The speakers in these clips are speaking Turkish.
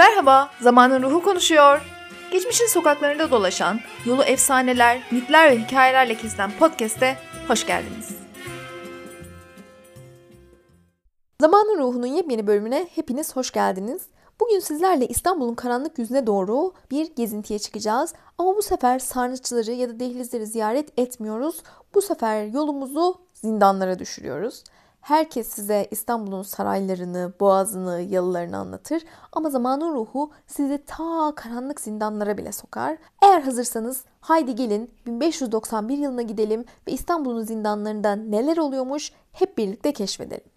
Merhaba, Zamanın Ruhu konuşuyor. Geçmişin sokaklarında dolaşan, yolu efsaneler, mitler ve hikayelerle kesilen podcast'e hoş geldiniz. Zamanın Ruhu'nun yepyeni bölümüne hepiniz hoş geldiniz. Bugün sizlerle İstanbul'un karanlık yüzüne doğru bir gezintiye çıkacağız. Ama bu sefer sarnıçları ya da dehlizleri ziyaret etmiyoruz. Bu sefer yolumuzu zindanlara düşürüyoruz. Herkes size İstanbul'un saraylarını, boğazını, yalılarını anlatır ama zamanın ruhu sizi ta karanlık zindanlara bile sokar. Eğer hazırsanız haydi gelin 1591 yılına gidelim ve İstanbul'un zindanlarında neler oluyormuş hep birlikte keşfedelim.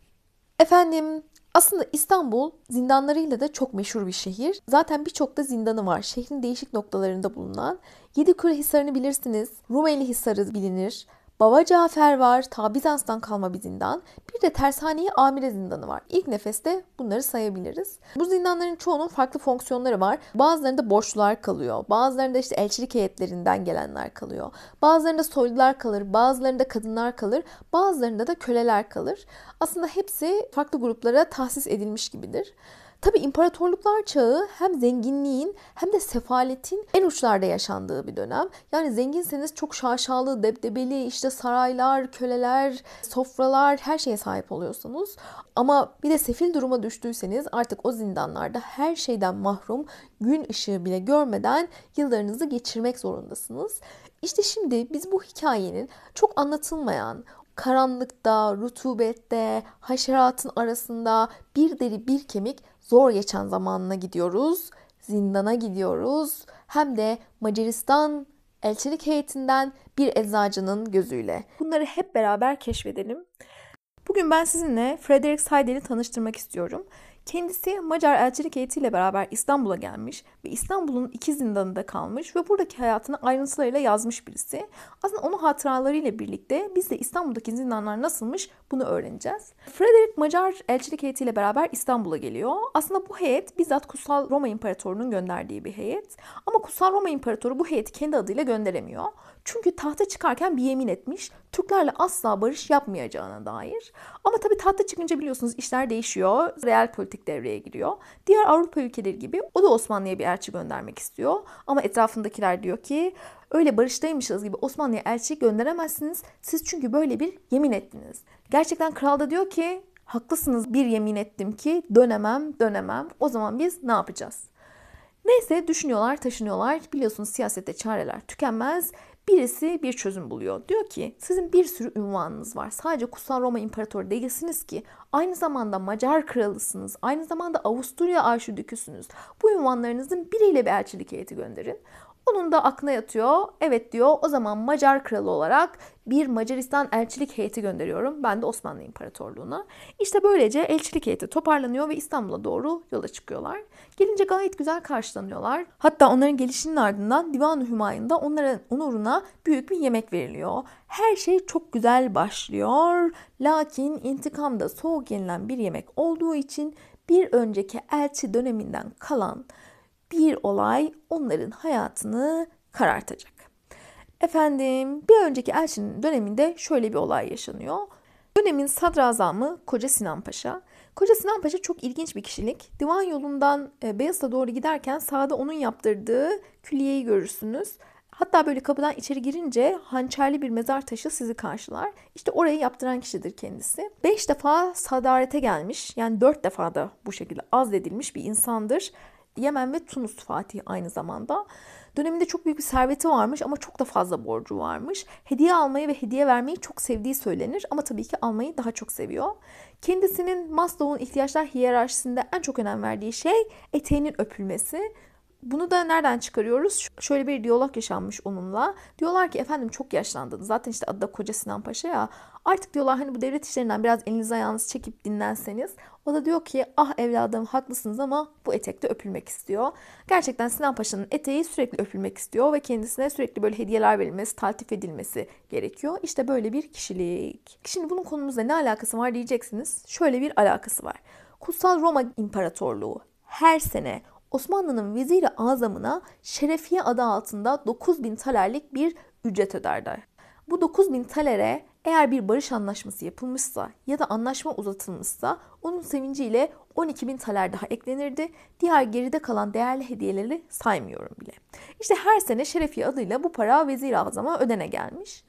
Efendim aslında İstanbul zindanlarıyla da çok meşhur bir şehir. Zaten birçok da zindanı var. Şehrin değişik noktalarında bulunan. Yedikule Hisarı'nı bilirsiniz. Rumeli Hisarı bilinir. Baba Cafer var. Ta Bizans'tan kalma bir zindan. Bir de Tersaniye Amire Zindanı var. İlk nefeste bunları sayabiliriz. Bu zindanların çoğunun farklı fonksiyonları var. Bazılarında borçlular kalıyor. Bazılarında işte elçilik heyetlerinden gelenler kalıyor. Bazılarında soylular kalır. Bazılarında kadınlar kalır. Bazılarında da köleler kalır. Aslında hepsi farklı gruplara tahsis edilmiş gibidir. Tabi imparatorluklar çağı hem zenginliğin hem de sefaletin en uçlarda yaşandığı bir dönem. Yani zenginseniz çok şaşalı, debdebeli işte saraylar, köleler, sofralar her şeye sahip oluyorsunuz. Ama bir de sefil duruma düştüyseniz artık o zindanlarda her şeyden mahrum, gün ışığı bile görmeden yıllarınızı geçirmek zorundasınız. İşte şimdi biz bu hikayenin çok anlatılmayan, karanlıkta, rutubette, haşeratın arasında bir deri bir kemik zor geçen zamanına gidiyoruz. Zindana gidiyoruz. Hem de Macaristan elçilik heyetinden bir eczacının gözüyle. Bunları hep beraber keşfedelim. Bugün ben sizinle Frederick Seidel'i tanıştırmak istiyorum. Kendisi Macar elçilik heyetiyle beraber İstanbul'a gelmiş ve İstanbul'un iki zindanında kalmış ve buradaki hayatını ayrıntılarıyla yazmış birisi. Aslında onun hatıralarıyla birlikte biz de İstanbul'daki zindanlar nasılmış bunu öğreneceğiz. Frederick Macar elçilik heyetiyle beraber İstanbul'a geliyor. Aslında bu heyet bizzat Kutsal Roma İmparatorluğu'nun gönderdiği bir heyet. Ama Kutsal Roma İmparatoru bu heyeti kendi adıyla gönderemiyor. Çünkü tahta çıkarken bir yemin etmiş. Türklerle asla barış yapmayacağına dair. Ama tabii tahta çıkınca biliyorsunuz işler değişiyor. Real politik devreye giriyor. Diğer Avrupa ülkeleri gibi o da Osmanlı'ya bir elçi göndermek istiyor. Ama etrafındakiler diyor ki öyle barıştaymışız gibi Osmanlı'ya elçi gönderemezsiniz. Siz çünkü böyle bir yemin ettiniz. Gerçekten kral da diyor ki haklısınız bir yemin ettim ki dönemem dönemem. O zaman biz ne yapacağız? Neyse düşünüyorlar, taşınıyorlar. Biliyorsunuz siyasette çareler tükenmez. Birisi bir çözüm buluyor. Diyor ki sizin bir sürü ünvanınız var. Sadece Kutsal Roma İmparatoru değilsiniz ki aynı zamanda Macar kralısınız. Aynı zamanda Avusturya arşidüküsünüz. Bu ünvanlarınızın biriyle bir elçilik heyeti gönderin. Onun da aklına yatıyor. Evet diyor o zaman Macar kralı olarak bir Macaristan elçilik heyeti gönderiyorum. Ben de Osmanlı İmparatorluğu'na. İşte böylece elçilik heyeti toparlanıyor ve İstanbul'a doğru yola çıkıyorlar. Gelince gayet güzel karşılanıyorlar. Hatta onların gelişinin ardından Divan-ı Hümayun'da onların onuruna büyük bir yemek veriliyor. Her şey çok güzel başlıyor. Lakin intikamda soğuk yenilen bir yemek olduğu için bir önceki elçi döneminden kalan bir olay onların hayatını karartacak. Efendim bir önceki elçinin döneminde şöyle bir olay yaşanıyor. Dönemin sadrazamı Koca Sinan Paşa. Koca Sinan Paşa çok ilginç bir kişilik. Divan yolundan e, Beyazıt'a doğru giderken sağda onun yaptırdığı külliyeyi görürsünüz. Hatta böyle kapıdan içeri girince hançerli bir mezar taşı sizi karşılar. İşte orayı yaptıran kişidir kendisi. Beş defa sadarete gelmiş yani dört defa da bu şekilde azledilmiş bir insandır. Yemen ve Tunus Fatih aynı zamanda. Döneminde çok büyük bir serveti varmış ama çok da fazla borcu varmış. Hediye almayı ve hediye vermeyi çok sevdiği söylenir ama tabii ki almayı daha çok seviyor. Kendisinin Maslow'un ihtiyaçlar hiyerarşisinde en çok önem verdiği şey eteğinin öpülmesi. Bunu da nereden çıkarıyoruz? Şöyle bir diyalog yaşanmış onunla. Diyorlar ki efendim çok yaşlandınız. Zaten işte adı da Koca Sinan Paşa ya. Artık diyorlar hani bu devlet işlerinden biraz eliniz ayağınız çekip dinlenseniz. O da diyor ki ah evladım haklısınız ama bu etekte öpülmek istiyor. Gerçekten Sinan Paşa'nın eteği sürekli öpülmek istiyor ve kendisine sürekli böyle hediyeler verilmesi, taltif edilmesi gerekiyor. İşte böyle bir kişilik. Şimdi bunun konumuzla ne alakası var diyeceksiniz. Şöyle bir alakası var. Kutsal Roma İmparatorluğu her sene Osmanlı'nın veziri azamına şerefiye adı altında 9000 talerlik bir ücret öderler. Bu 9000 talere eğer bir barış anlaşması yapılmışsa ya da anlaşma uzatılmışsa onun sevinciyle 12 bin taler daha eklenirdi. Diğer geride kalan değerli hediyeleri saymıyorum bile. İşte her sene Şerefiye adıyla bu para Vezir-i Azam'a ödene gelmiş.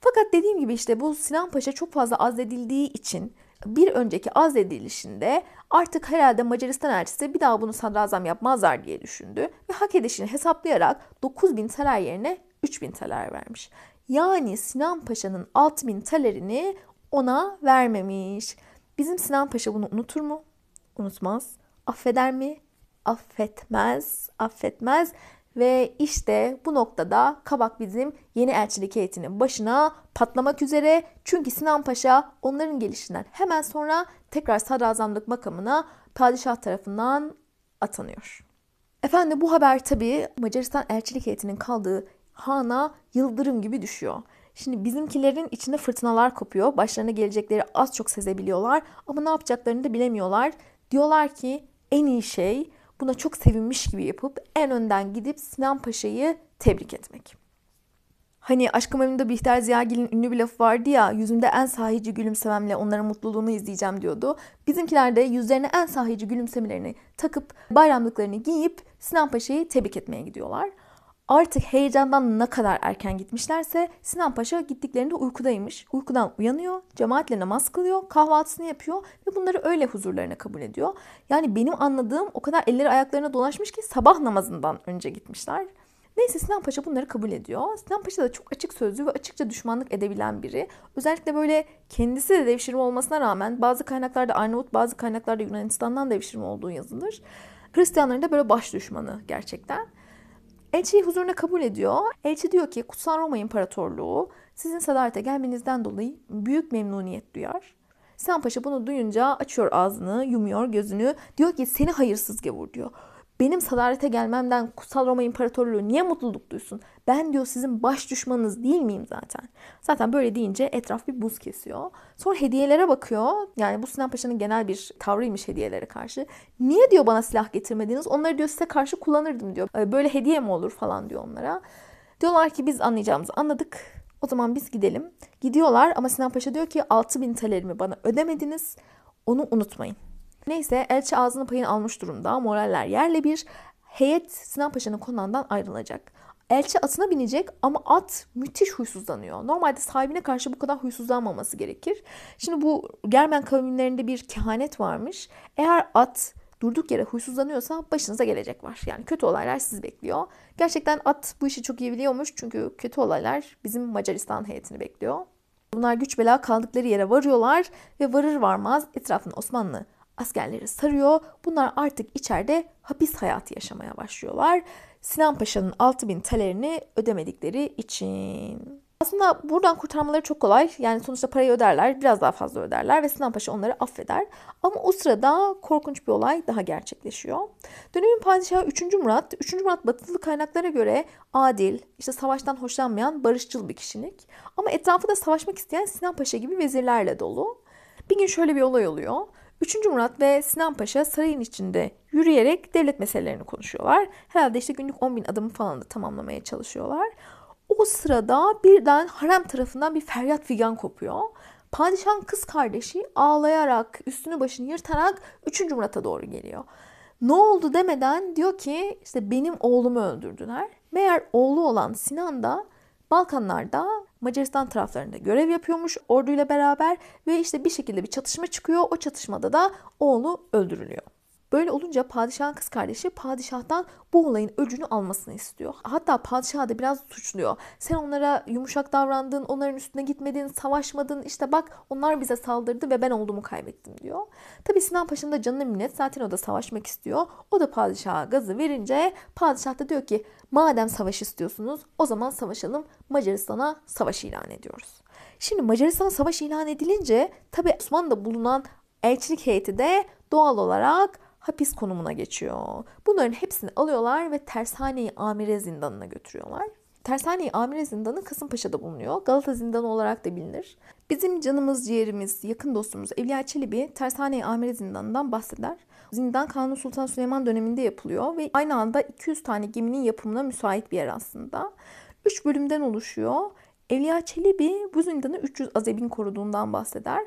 Fakat dediğim gibi işte bu Sinan Paşa çok fazla azledildiği için bir önceki azledilişinde artık herhalde Macaristan elçisi bir daha bunu sadrazam yapmazlar diye düşündü ve hak edişini hesaplayarak 9000 taler yerine 3000 taler vermiş. Yani Sinan Paşa'nın 6000 talerini ona vermemiş. Bizim Sinan Paşa bunu unutur mu? Unutmaz. Affeder mi? Affetmez. Affetmez. Ve işte bu noktada Kabak bizim yeni elçilik heyetinin başına patlamak üzere. Çünkü Sinan Paşa onların gelişinden hemen sonra tekrar sadrazamlık makamına padişah tarafından atanıyor. Efendim bu haber tabii Macaristan elçilik heyetinin kaldığı hana yıldırım gibi düşüyor. Şimdi bizimkilerin içinde fırtınalar kopuyor. Başlarına gelecekleri az çok sezebiliyorlar ama ne yapacaklarını da bilemiyorlar. Diyorlar ki en iyi şey buna çok sevinmiş gibi yapıp en önden gidip Sinan Paşa'yı tebrik etmek. Hani Aşkı Memnu'da Bihter Ziyagil'in ünlü bir lafı vardı ya yüzümde en sahici gülümsememle onların mutluluğunu izleyeceğim diyordu. Bizimkiler de yüzlerine en sahici gülümsemelerini takıp bayramlıklarını giyip Sinan Paşa'yı tebrik etmeye gidiyorlar. Artık heyecandan ne kadar erken gitmişlerse Sinan Paşa gittiklerinde uykudaymış. Uykudan uyanıyor, cemaatle namaz kılıyor, kahvaltısını yapıyor ve bunları öyle huzurlarına kabul ediyor. Yani benim anladığım o kadar elleri ayaklarına dolaşmış ki sabah namazından önce gitmişler. Neyse Sinan Paşa bunları kabul ediyor. Sinan Paşa da çok açık sözlü ve açıkça düşmanlık edebilen biri. Özellikle böyle kendisi de devşirme olmasına rağmen bazı kaynaklarda Arnavut, bazı kaynaklarda Yunanistan'dan devşirme olduğu yazılır. Hristiyanların da böyle baş düşmanı gerçekten. Elçiyi huzuruna kabul ediyor. Elçi diyor ki Kutsal Roma İmparatorluğu sizin sadalete gelmenizden dolayı büyük memnuniyet duyar. Sinan Paşa bunu duyunca açıyor ağzını, yumuyor gözünü. Diyor ki seni hayırsız gavur diyor. Benim sadalete gelmemden Kutsal Roma İmparatorluğu niye mutluluk duysun? Ben diyor sizin baş düşmanınız değil miyim zaten? Zaten böyle deyince etraf bir buz kesiyor. Sonra hediyelere bakıyor. Yani bu Sinan Paşa'nın genel bir tavrıymış hediyelere karşı. Niye diyor bana silah getirmediniz? Onları diyor size karşı kullanırdım diyor. Böyle hediye mi olur falan diyor onlara. Diyorlar ki biz anlayacağımızı anladık. O zaman biz gidelim. Gidiyorlar ama Sinan Paşa diyor ki 6000 talerimi bana ödemediniz. Onu unutmayın. Neyse elçi ağzını payını almış durumda. Moraller yerle bir. Heyet Sinan Paşa'nın konağından ayrılacak. Elçi atına binecek ama at müthiş huysuzlanıyor. Normalde sahibine karşı bu kadar huysuzlanmaması gerekir. Şimdi bu Germen kavimlerinde bir kehanet varmış. Eğer at durduk yere huysuzlanıyorsa başınıza gelecek var. Yani kötü olaylar sizi bekliyor. Gerçekten at bu işi çok iyi biliyormuş. Çünkü kötü olaylar bizim Macaristan heyetini bekliyor. Bunlar güç bela kaldıkları yere varıyorlar ve varır varmaz etrafını Osmanlı askerleri sarıyor. Bunlar artık içeride hapis hayatı yaşamaya başlıyorlar. Sinan Paşa'nın 6000 talerini ödemedikleri için. Aslında buradan kurtarmaları çok kolay. Yani sonuçta parayı öderler, biraz daha fazla öderler ve Sinan Paşa onları affeder. Ama o sırada korkunç bir olay daha gerçekleşiyor. Dönemin padişahı 3. Murat, 3. Murat batılı kaynaklara göre adil, işte savaştan hoşlanmayan barışçıl bir kişilik. Ama etrafı da savaşmak isteyen Sinan Paşa gibi vezirlerle dolu. Bir gün şöyle bir olay oluyor. 3. Murat ve Sinan Paşa sarayın içinde yürüyerek devlet meselelerini konuşuyorlar. Herhalde işte günlük 10 bin adımı falan da tamamlamaya çalışıyorlar. O sırada birden harem tarafından bir feryat figan kopuyor. Padişahın kız kardeşi ağlayarak, üstünü başını yırtarak 3. Murat'a doğru geliyor. Ne oldu demeden diyor ki işte benim oğlumu öldürdüler. Meğer oğlu olan Sinan da Balkanlarda Macaristan taraflarında görev yapıyormuş orduyla beraber ve işte bir şekilde bir çatışma çıkıyor. O çatışmada da oğlu öldürülüyor. Böyle olunca padişahın kız kardeşi padişahtan bu olayın öcünü almasını istiyor. Hatta padişah da biraz suçluyor. Sen onlara yumuşak davrandın, onların üstüne gitmedin, savaşmadın. İşte bak onlar bize saldırdı ve ben olduğumu kaybettim diyor. Tabi Sinan Paşa'nın da canına minnet. Zaten o da savaşmak istiyor. O da padişaha gazı verince padişah da diyor ki madem savaş istiyorsunuz o zaman savaşalım. Macaristan'a savaş ilan ediyoruz. Şimdi Macaristan savaş ilan edilince tabi Osmanlı'da bulunan elçilik heyeti de doğal olarak hapis konumuna geçiyor. Bunların hepsini alıyorlar ve Tersane-i Amire zindanına götürüyorlar. Tersane-i Amire zindanı Kasımpaşa'da bulunuyor. Galata zindanı olarak da bilinir. Bizim canımız, ciğerimiz, yakın dostumuz Evliya Çelebi Tersane-i Amire zindanından bahseder. Zindan Kanuni Sultan Süleyman döneminde yapılıyor ve aynı anda 200 tane geminin yapımına müsait bir yer aslında. 3 bölümden oluşuyor. Evliya Çelebi bu zindanı 300 azebin koruduğundan bahseder.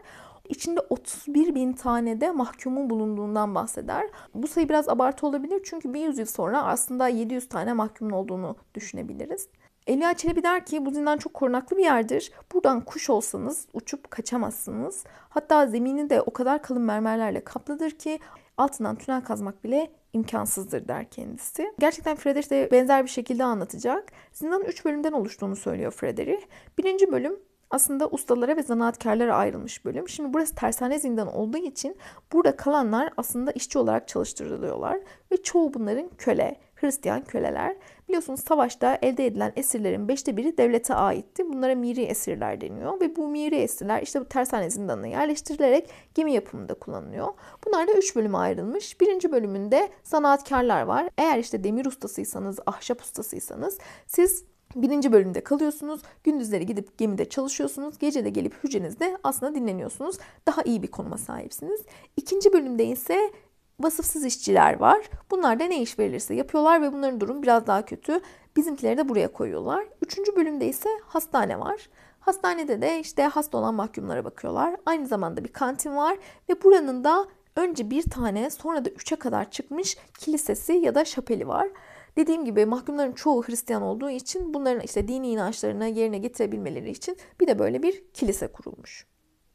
İçinde 31 bin tane de mahkumun bulunduğundan bahseder. Bu sayı biraz abartı olabilir çünkü bir yüzyıl sonra aslında 700 tane mahkumun olduğunu düşünebiliriz. Elia Çelebi der ki bu zindan çok korunaklı bir yerdir. Buradan kuş olsanız uçup kaçamazsınız. Hatta zemini de o kadar kalın mermerlerle kaplıdır ki altından tünel kazmak bile imkansızdır der kendisi. Gerçekten Friedrich de benzer bir şekilde anlatacak. Zindanın 3 bölümden oluştuğunu söylüyor Friedrich. Birinci bölüm aslında ustalara ve zanaatkarlara ayrılmış bölüm. Şimdi burası tersane zindanı olduğu için burada kalanlar aslında işçi olarak çalıştırılıyorlar ve çoğu bunların köle, Hristiyan köleler. Biliyorsunuz savaşta elde edilen esirlerin beşte biri devlete aitti. Bunlara miri esirler deniyor ve bu miri esirler işte bu tersane zindanına yerleştirilerek gemi yapımında kullanılıyor. Bunlar da üç bölüme ayrılmış. Birinci bölümünde zanaatkarlar var. Eğer işte demir ustasıysanız, ahşap ustasıysanız siz Birinci bölümde kalıyorsunuz. Gündüzleri gidip gemide çalışıyorsunuz. Gece de gelip hücrenizde aslında dinleniyorsunuz. Daha iyi bir konuma sahipsiniz. İkinci bölümde ise vasıfsız işçiler var. Bunlar da ne iş verilirse yapıyorlar ve bunların durum biraz daha kötü. Bizimkileri de buraya koyuyorlar. Üçüncü bölümde ise hastane var. Hastanede de işte hasta olan mahkumlara bakıyorlar. Aynı zamanda bir kantin var ve buranın da önce bir tane sonra da üçe kadar çıkmış kilisesi ya da şapeli var. Dediğim gibi mahkumların çoğu Hristiyan olduğu için bunların işte dini inançlarını yerine getirebilmeleri için bir de böyle bir kilise kurulmuş.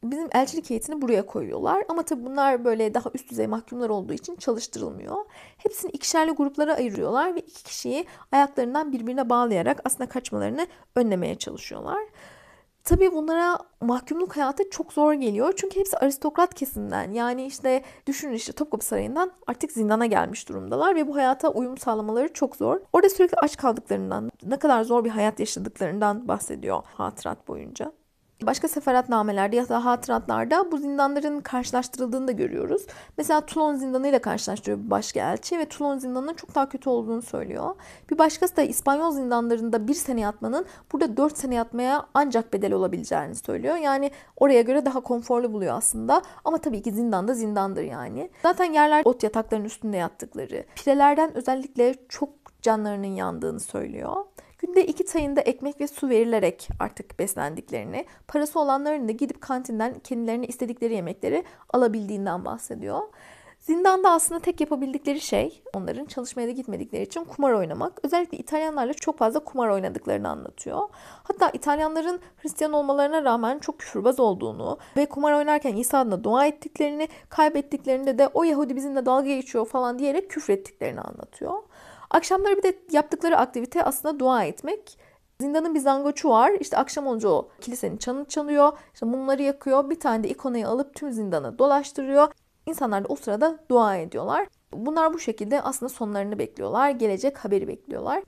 Bizim elçilik heyetini buraya koyuyorlar ama tabii bunlar böyle daha üst düzey mahkumlar olduğu için çalıştırılmıyor. Hepsini ikişerli gruplara ayırıyorlar ve iki kişiyi ayaklarından birbirine bağlayarak aslında kaçmalarını önlemeye çalışıyorlar. Tabii bunlara mahkumluk hayatı çok zor geliyor. Çünkü hepsi aristokrat kesimden. Yani işte düşünün işte Topkapı Sarayı'ndan artık zindana gelmiş durumdalar ve bu hayata uyum sağlamaları çok zor. Orada sürekli aç kaldıklarından, ne kadar zor bir hayat yaşadıklarından bahsediyor hatırat boyunca. Başka seferatnamelerde ya da hatıratlarda bu zindanların karşılaştırıldığını da görüyoruz. Mesela Toulon zindanı ile karşılaştırıyor bir başka elçi ve Toulon zindanının çok daha kötü olduğunu söylüyor. Bir başkası da İspanyol zindanlarında bir sene yatmanın burada dört sene yatmaya ancak bedel olabileceğini söylüyor. Yani oraya göre daha konforlu buluyor aslında. Ama tabii ki zindanda zindandır yani. Zaten yerler ot yatakların üstünde yattıkları. Pirelerden özellikle çok canlarının yandığını söylüyor. Günde iki tayında ekmek ve su verilerek artık beslendiklerini, parası olanların da gidip kantinden kendilerine istedikleri yemekleri alabildiğinden bahsediyor. Zindanda aslında tek yapabildikleri şey onların çalışmaya da gitmedikleri için kumar oynamak. Özellikle İtalyanlarla çok fazla kumar oynadıklarını anlatıyor. Hatta İtalyanların Hristiyan olmalarına rağmen çok küfürbaz olduğunu ve kumar oynarken İsa adına dua ettiklerini, kaybettiklerinde de o Yahudi bizimle dalga geçiyor falan diyerek küfrettiklerini anlatıyor. Akşamları bir de yaptıkları aktivite aslında dua etmek. Zindanın bir zangoçu var. İşte akşam olunca o kilisenin çanını çalıyor. İşte mumları yakıyor. Bir tane de ikonayı alıp tüm zindanı dolaştırıyor. İnsanlar da o sırada dua ediyorlar. Bunlar bu şekilde aslında sonlarını bekliyorlar. Gelecek haberi bekliyorlar.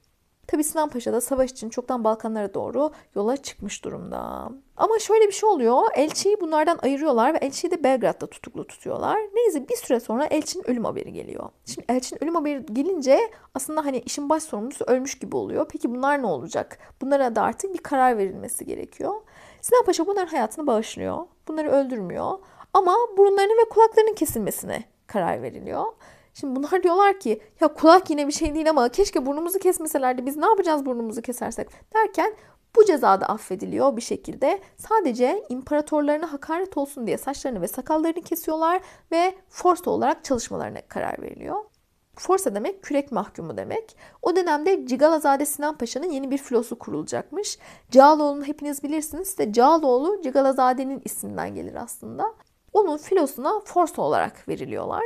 Tabi Sinan Paşa da savaş için çoktan Balkanlara doğru yola çıkmış durumda. Ama şöyle bir şey oluyor. Elçiyi bunlardan ayırıyorlar ve elçiyi de Belgrad'da tutuklu tutuyorlar. Neyse bir süre sonra elçinin ölüm haberi geliyor. Şimdi elçinin ölüm haberi gelince aslında hani işin baş sorumlusu ölmüş gibi oluyor. Peki bunlar ne olacak? Bunlara da artık bir karar verilmesi gerekiyor. Sinan Paşa bunların hayatını bağışlıyor. Bunları öldürmüyor. Ama burunlarının ve kulaklarının kesilmesine karar veriliyor. Şimdi bunlar diyorlar ki ya kulak yine bir şey değil ama keşke burnumuzu kesmeselerdi biz ne yapacağız burnumuzu kesersek derken bu ceza da affediliyor bir şekilde. Sadece imparatorlarına hakaret olsun diye saçlarını ve sakallarını kesiyorlar ve force olarak çalışmalarına karar veriliyor. Forsa demek kürek mahkumu demek. O dönemde Cigalazade Sinan Paşa'nın yeni bir filosu kurulacakmış. Cağaloğlu'nu hepiniz bilirsiniz. İşte Cağaloğlu Cigalazade'nin isminden gelir aslında. Onun filosuna forsa olarak veriliyorlar.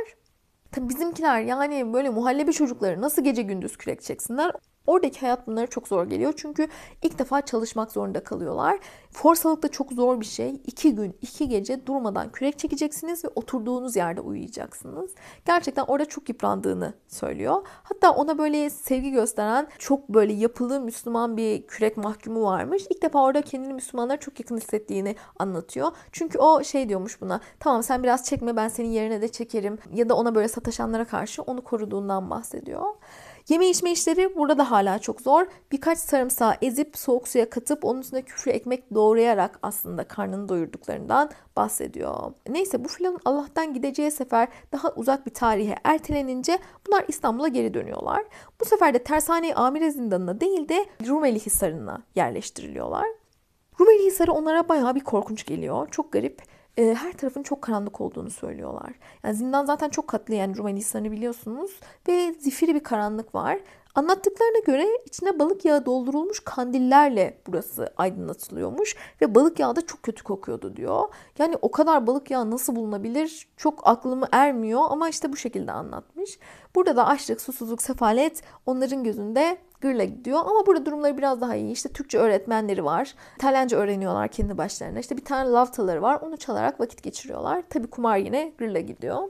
Tabii bizimkiler yani böyle muhallebi çocukları nasıl gece gündüz kürek çeksinler Oradaki hayat bunlara çok zor geliyor. Çünkü ilk defa çalışmak zorunda kalıyorlar. Forsalık da çok zor bir şey. İki gün, iki gece durmadan kürek çekeceksiniz ve oturduğunuz yerde uyuyacaksınız. Gerçekten orada çok yıprandığını söylüyor. Hatta ona böyle sevgi gösteren çok böyle yapılı Müslüman bir kürek mahkumu varmış. İlk defa orada kendini Müslümanlara çok yakın hissettiğini anlatıyor. Çünkü o şey diyormuş buna. Tamam sen biraz çekme ben senin yerine de çekerim. Ya da ona böyle sataşanlara karşı onu koruduğundan bahsediyor. Yeme içme işleri burada da hala çok zor. Birkaç sarımsağı ezip soğuk suya katıp onun üstüne küflü ekmek doğrayarak aslında karnını doyurduklarından bahsediyor. Neyse bu filmin Allah'tan gideceği sefer daha uzak bir tarihe ertelenince bunlar İstanbul'a geri dönüyorlar. Bu sefer de Tersane Amire Zindanı'na değil de Rumeli Hisarı'na yerleştiriliyorlar. Rumeli Hisarı onlara bayağı bir korkunç geliyor. Çok garip. E, her tarafın çok karanlık olduğunu söylüyorlar. Yani zindan zaten çok katlı yani Rumeli Hisarı'nı biliyorsunuz ve zifiri bir karanlık var. Anlattıklarına göre içine balık yağı doldurulmuş kandillerle burası aydınlatılıyormuş ve balık yağı da çok kötü kokuyordu diyor. Yani o kadar balık yağı nasıl bulunabilir çok aklımı ermiyor ama işte bu şekilde anlatmış. Burada da açlık, susuzluk, sefalet onların gözünde gırla gidiyor ama burada durumları biraz daha iyi. İşte Türkçe öğretmenleri var. İtalyanca öğreniyorlar kendi başlarına. İşte bir tane lavtaları var. Onu çalarak vakit geçiriyorlar. Tabii kumar yine gırla gidiyor.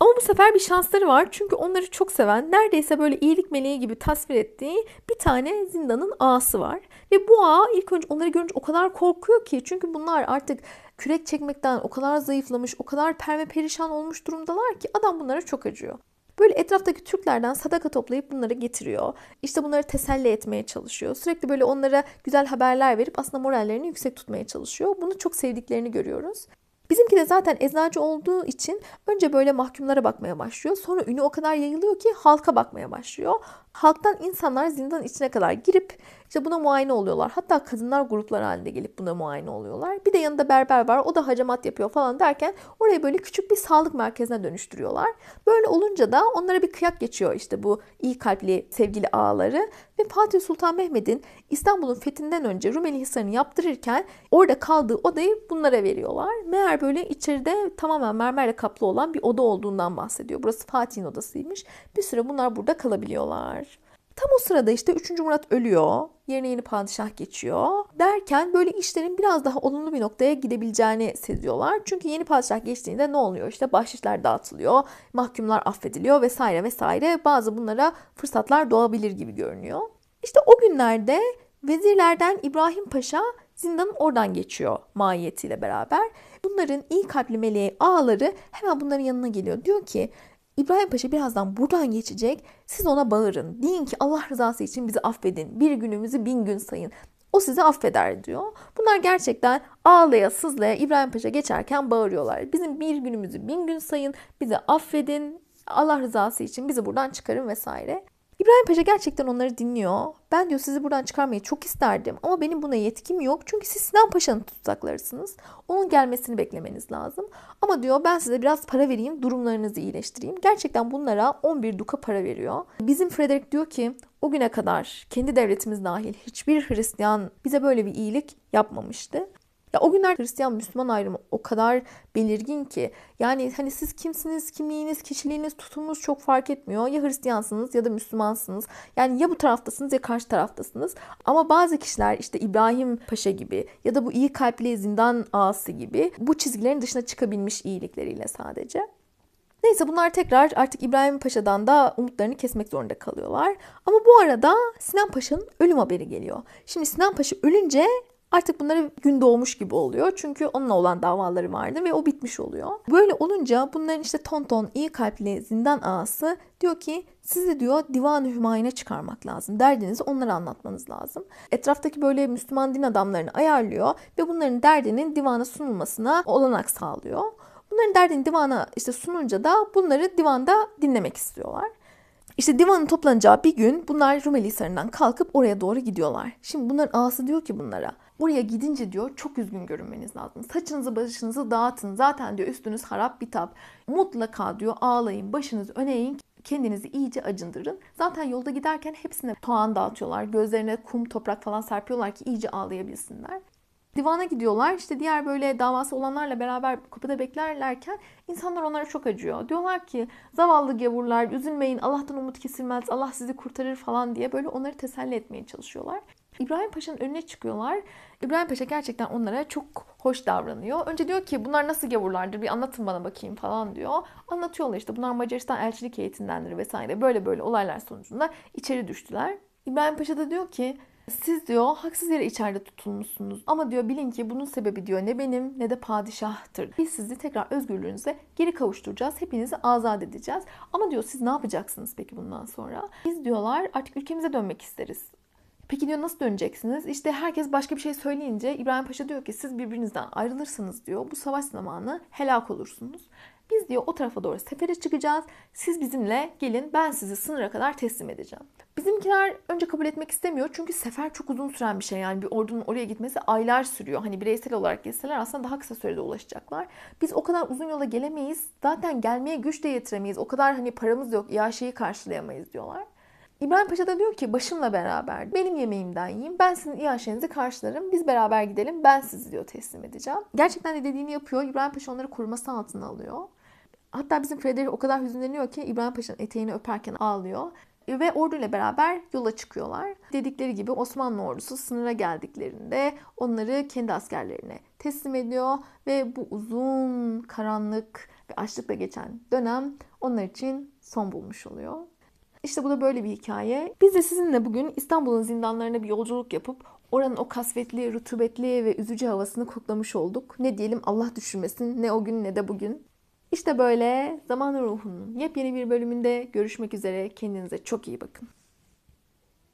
Ama bu sefer bir şansları var. Çünkü onları çok seven, neredeyse böyle iyilik meleği gibi tasvir ettiği bir tane zindanın ağası var. Ve bu ağa ilk önce onları görünce o kadar korkuyor ki. Çünkü bunlar artık kürek çekmekten o kadar zayıflamış, o kadar perme perişan olmuş durumdalar ki adam bunlara çok acıyor. Böyle etraftaki Türklerden sadaka toplayıp bunları getiriyor. İşte bunları teselli etmeye çalışıyor. Sürekli böyle onlara güzel haberler verip aslında morallerini yüksek tutmaya çalışıyor. Bunu çok sevdiklerini görüyoruz. Bizimki de zaten eczacı olduğu için önce böyle mahkumlara bakmaya başlıyor. Sonra ünü o kadar yayılıyor ki halka bakmaya başlıyor. Halktan insanlar zindanın içine kadar girip işte buna muayene oluyorlar. Hatta kadınlar gruplar halinde gelip buna muayene oluyorlar. Bir de yanında berber var. O da hacamat yapıyor falan derken orayı böyle küçük bir sağlık merkezine dönüştürüyorlar. Böyle olunca da onlara bir kıyak geçiyor işte bu iyi kalpli sevgili ağaları. Ve Fatih Sultan Mehmet'in İstanbul'un fethinden önce Rumeli Hisarı'nı yaptırırken orada kaldığı odayı bunlara veriyorlar. Meğer böyle içeride tamamen mermerle kaplı olan bir oda olduğundan bahsediyor. Burası Fatih'in odasıymış. Bir süre bunlar burada kalabiliyorlar. Tam o sırada işte 3. Murat ölüyor. Yerine yeni padişah geçiyor. Derken böyle işlerin biraz daha olumlu bir noktaya gidebileceğini seziyorlar. Çünkü yeni padişah geçtiğinde ne oluyor? İşte bahşişler dağıtılıyor, mahkumlar affediliyor vesaire vesaire. Bazı bunlara fırsatlar doğabilir gibi görünüyor. İşte o günlerde vezirlerden İbrahim Paşa zindanın oradan geçiyor mahiyetiyle beraber. Bunların iyi kalpli meleği ağaları hemen bunların yanına geliyor. Diyor ki İbrahim Paşa birazdan buradan geçecek. Siz ona bağırın. Deyin ki Allah rızası için bizi affedin. Bir günümüzü bin gün sayın. O sizi affeder diyor. Bunlar gerçekten ağlaya sızlaya İbrahim Paşa geçerken bağırıyorlar. Bizim bir günümüzü bin gün sayın. Bizi affedin. Allah rızası için bizi buradan çıkarın vesaire. İbrahim Paşa gerçekten onları dinliyor. Ben diyor sizi buradan çıkarmayı çok isterdim ama benim buna yetkim yok. Çünkü siz Sinan Paşa'nın tutsaklarısınız. Onun gelmesini beklemeniz lazım. Ama diyor ben size biraz para vereyim, durumlarınızı iyileştireyim. Gerçekten bunlara 11 duka para veriyor. Bizim Frederick diyor ki o güne kadar kendi devletimiz dahil hiçbir Hristiyan bize böyle bir iyilik yapmamıştı. Ya o günler Hristiyan Müslüman ayrımı o kadar belirgin ki yani hani siz kimsiniz, kimliğiniz, kişiliğiniz, tutumunuz çok fark etmiyor. Ya Hristiyansınız ya da Müslümansınız. Yani ya bu taraftasınız ya karşı taraftasınız. Ama bazı kişiler işte İbrahim Paşa gibi ya da bu iyi kalpli zindan ağası gibi bu çizgilerin dışına çıkabilmiş iyilikleriyle sadece. Neyse bunlar tekrar artık İbrahim Paşa'dan da umutlarını kesmek zorunda kalıyorlar. Ama bu arada Sinan Paşa'nın ölüm haberi geliyor. Şimdi Sinan Paşa ölünce Artık bunları gün doğmuş gibi oluyor. Çünkü onunla olan davaları vardı ve o bitmiş oluyor. Böyle olunca bunların işte tonton iyi kalpli zindan ağası diyor ki sizi diyor divan-ı hümayine çıkarmak lazım. Derdinizi onlara anlatmanız lazım. Etraftaki böyle Müslüman din adamlarını ayarlıyor ve bunların derdinin divana sunulmasına olanak sağlıyor. Bunların derdini divana işte sununca da bunları divanda dinlemek istiyorlar. İşte divanın toplanacağı bir gün bunlar Rumeli Hisarı'ndan kalkıp oraya doğru gidiyorlar. Şimdi bunların ağası diyor ki bunlara Oraya gidince diyor çok üzgün görünmeniz lazım. Saçınızı başınızı dağıtın. Zaten diyor üstünüz harap bitap. Mutlaka diyor ağlayın, başınızı öne eğin kendinizi iyice acındırın. Zaten yolda giderken hepsine soğan dağıtıyorlar. Gözlerine kum, toprak falan serpiyorlar ki iyice ağlayabilsinler. Divana gidiyorlar. İşte diğer böyle davası olanlarla beraber kapıda beklerlerken insanlar onlara çok acıyor. Diyorlar ki zavallı gavurlar üzülmeyin Allah'tan umut kesilmez Allah sizi kurtarır falan diye böyle onları teselli etmeye çalışıyorlar. İbrahim Paşa'nın önüne çıkıyorlar. İbrahim Paşa gerçekten onlara çok hoş davranıyor. Önce diyor ki bunlar nasıl gavurlardır bir anlatın bana bakayım falan diyor. Anlatıyorlar işte bunlar Macaristan elçilik heyetindendir vesaire. Böyle böyle olaylar sonucunda içeri düştüler. İbrahim Paşa da diyor ki siz diyor haksız yere içeride tutulmuşsunuz. Ama diyor bilin ki bunun sebebi diyor ne benim ne de padişahtır. Biz sizi tekrar özgürlüğünüze geri kavuşturacağız. Hepinizi azat edeceğiz. Ama diyor siz ne yapacaksınız peki bundan sonra? Biz diyorlar artık ülkemize dönmek isteriz. Peki diyor nasıl döneceksiniz? İşte herkes başka bir şey söyleyince İbrahim Paşa diyor ki siz birbirinizden ayrılırsınız diyor. Bu savaş zamanı helak olursunuz. Biz diyor o tarafa doğru sefere çıkacağız. Siz bizimle gelin ben sizi sınıra kadar teslim edeceğim. Bizimkiler önce kabul etmek istemiyor çünkü sefer çok uzun süren bir şey. Yani bir ordunun oraya gitmesi aylar sürüyor. Hani bireysel olarak gitseler aslında daha kısa sürede ulaşacaklar. Biz o kadar uzun yola gelemeyiz. Zaten gelmeye güç de yetiremeyiz. O kadar hani paramız yok. İaşeyi karşılayamayız diyorlar. İbrahim Paşa da diyor ki başımla beraber benim yemeğimden yiyin. Ben sizin iaşenizi karşılarım. Biz beraber gidelim. Ben sizi diyor teslim edeceğim. Gerçekten de dediğini yapıyor. İbrahim Paşa onları koruması altına alıyor. Hatta bizim Frederick o kadar hüzünleniyor ki İbrahim Paşa'nın eteğini öperken ağlıyor. Ve orduyla beraber yola çıkıyorlar. Dedikleri gibi Osmanlı ordusu sınıra geldiklerinde onları kendi askerlerine teslim ediyor. Ve bu uzun, karanlık ve açlıkla geçen dönem onlar için son bulmuş oluyor. İşte bu da böyle bir hikaye. Biz de sizinle bugün İstanbul'un zindanlarına bir yolculuk yapıp oranın o kasvetli, rutubetli ve üzücü havasını koklamış olduk. Ne diyelim Allah düşürmesin ne o gün ne de bugün. İşte böyle Zaman Ruhu'nun yepyeni bir bölümünde görüşmek üzere. Kendinize çok iyi bakın.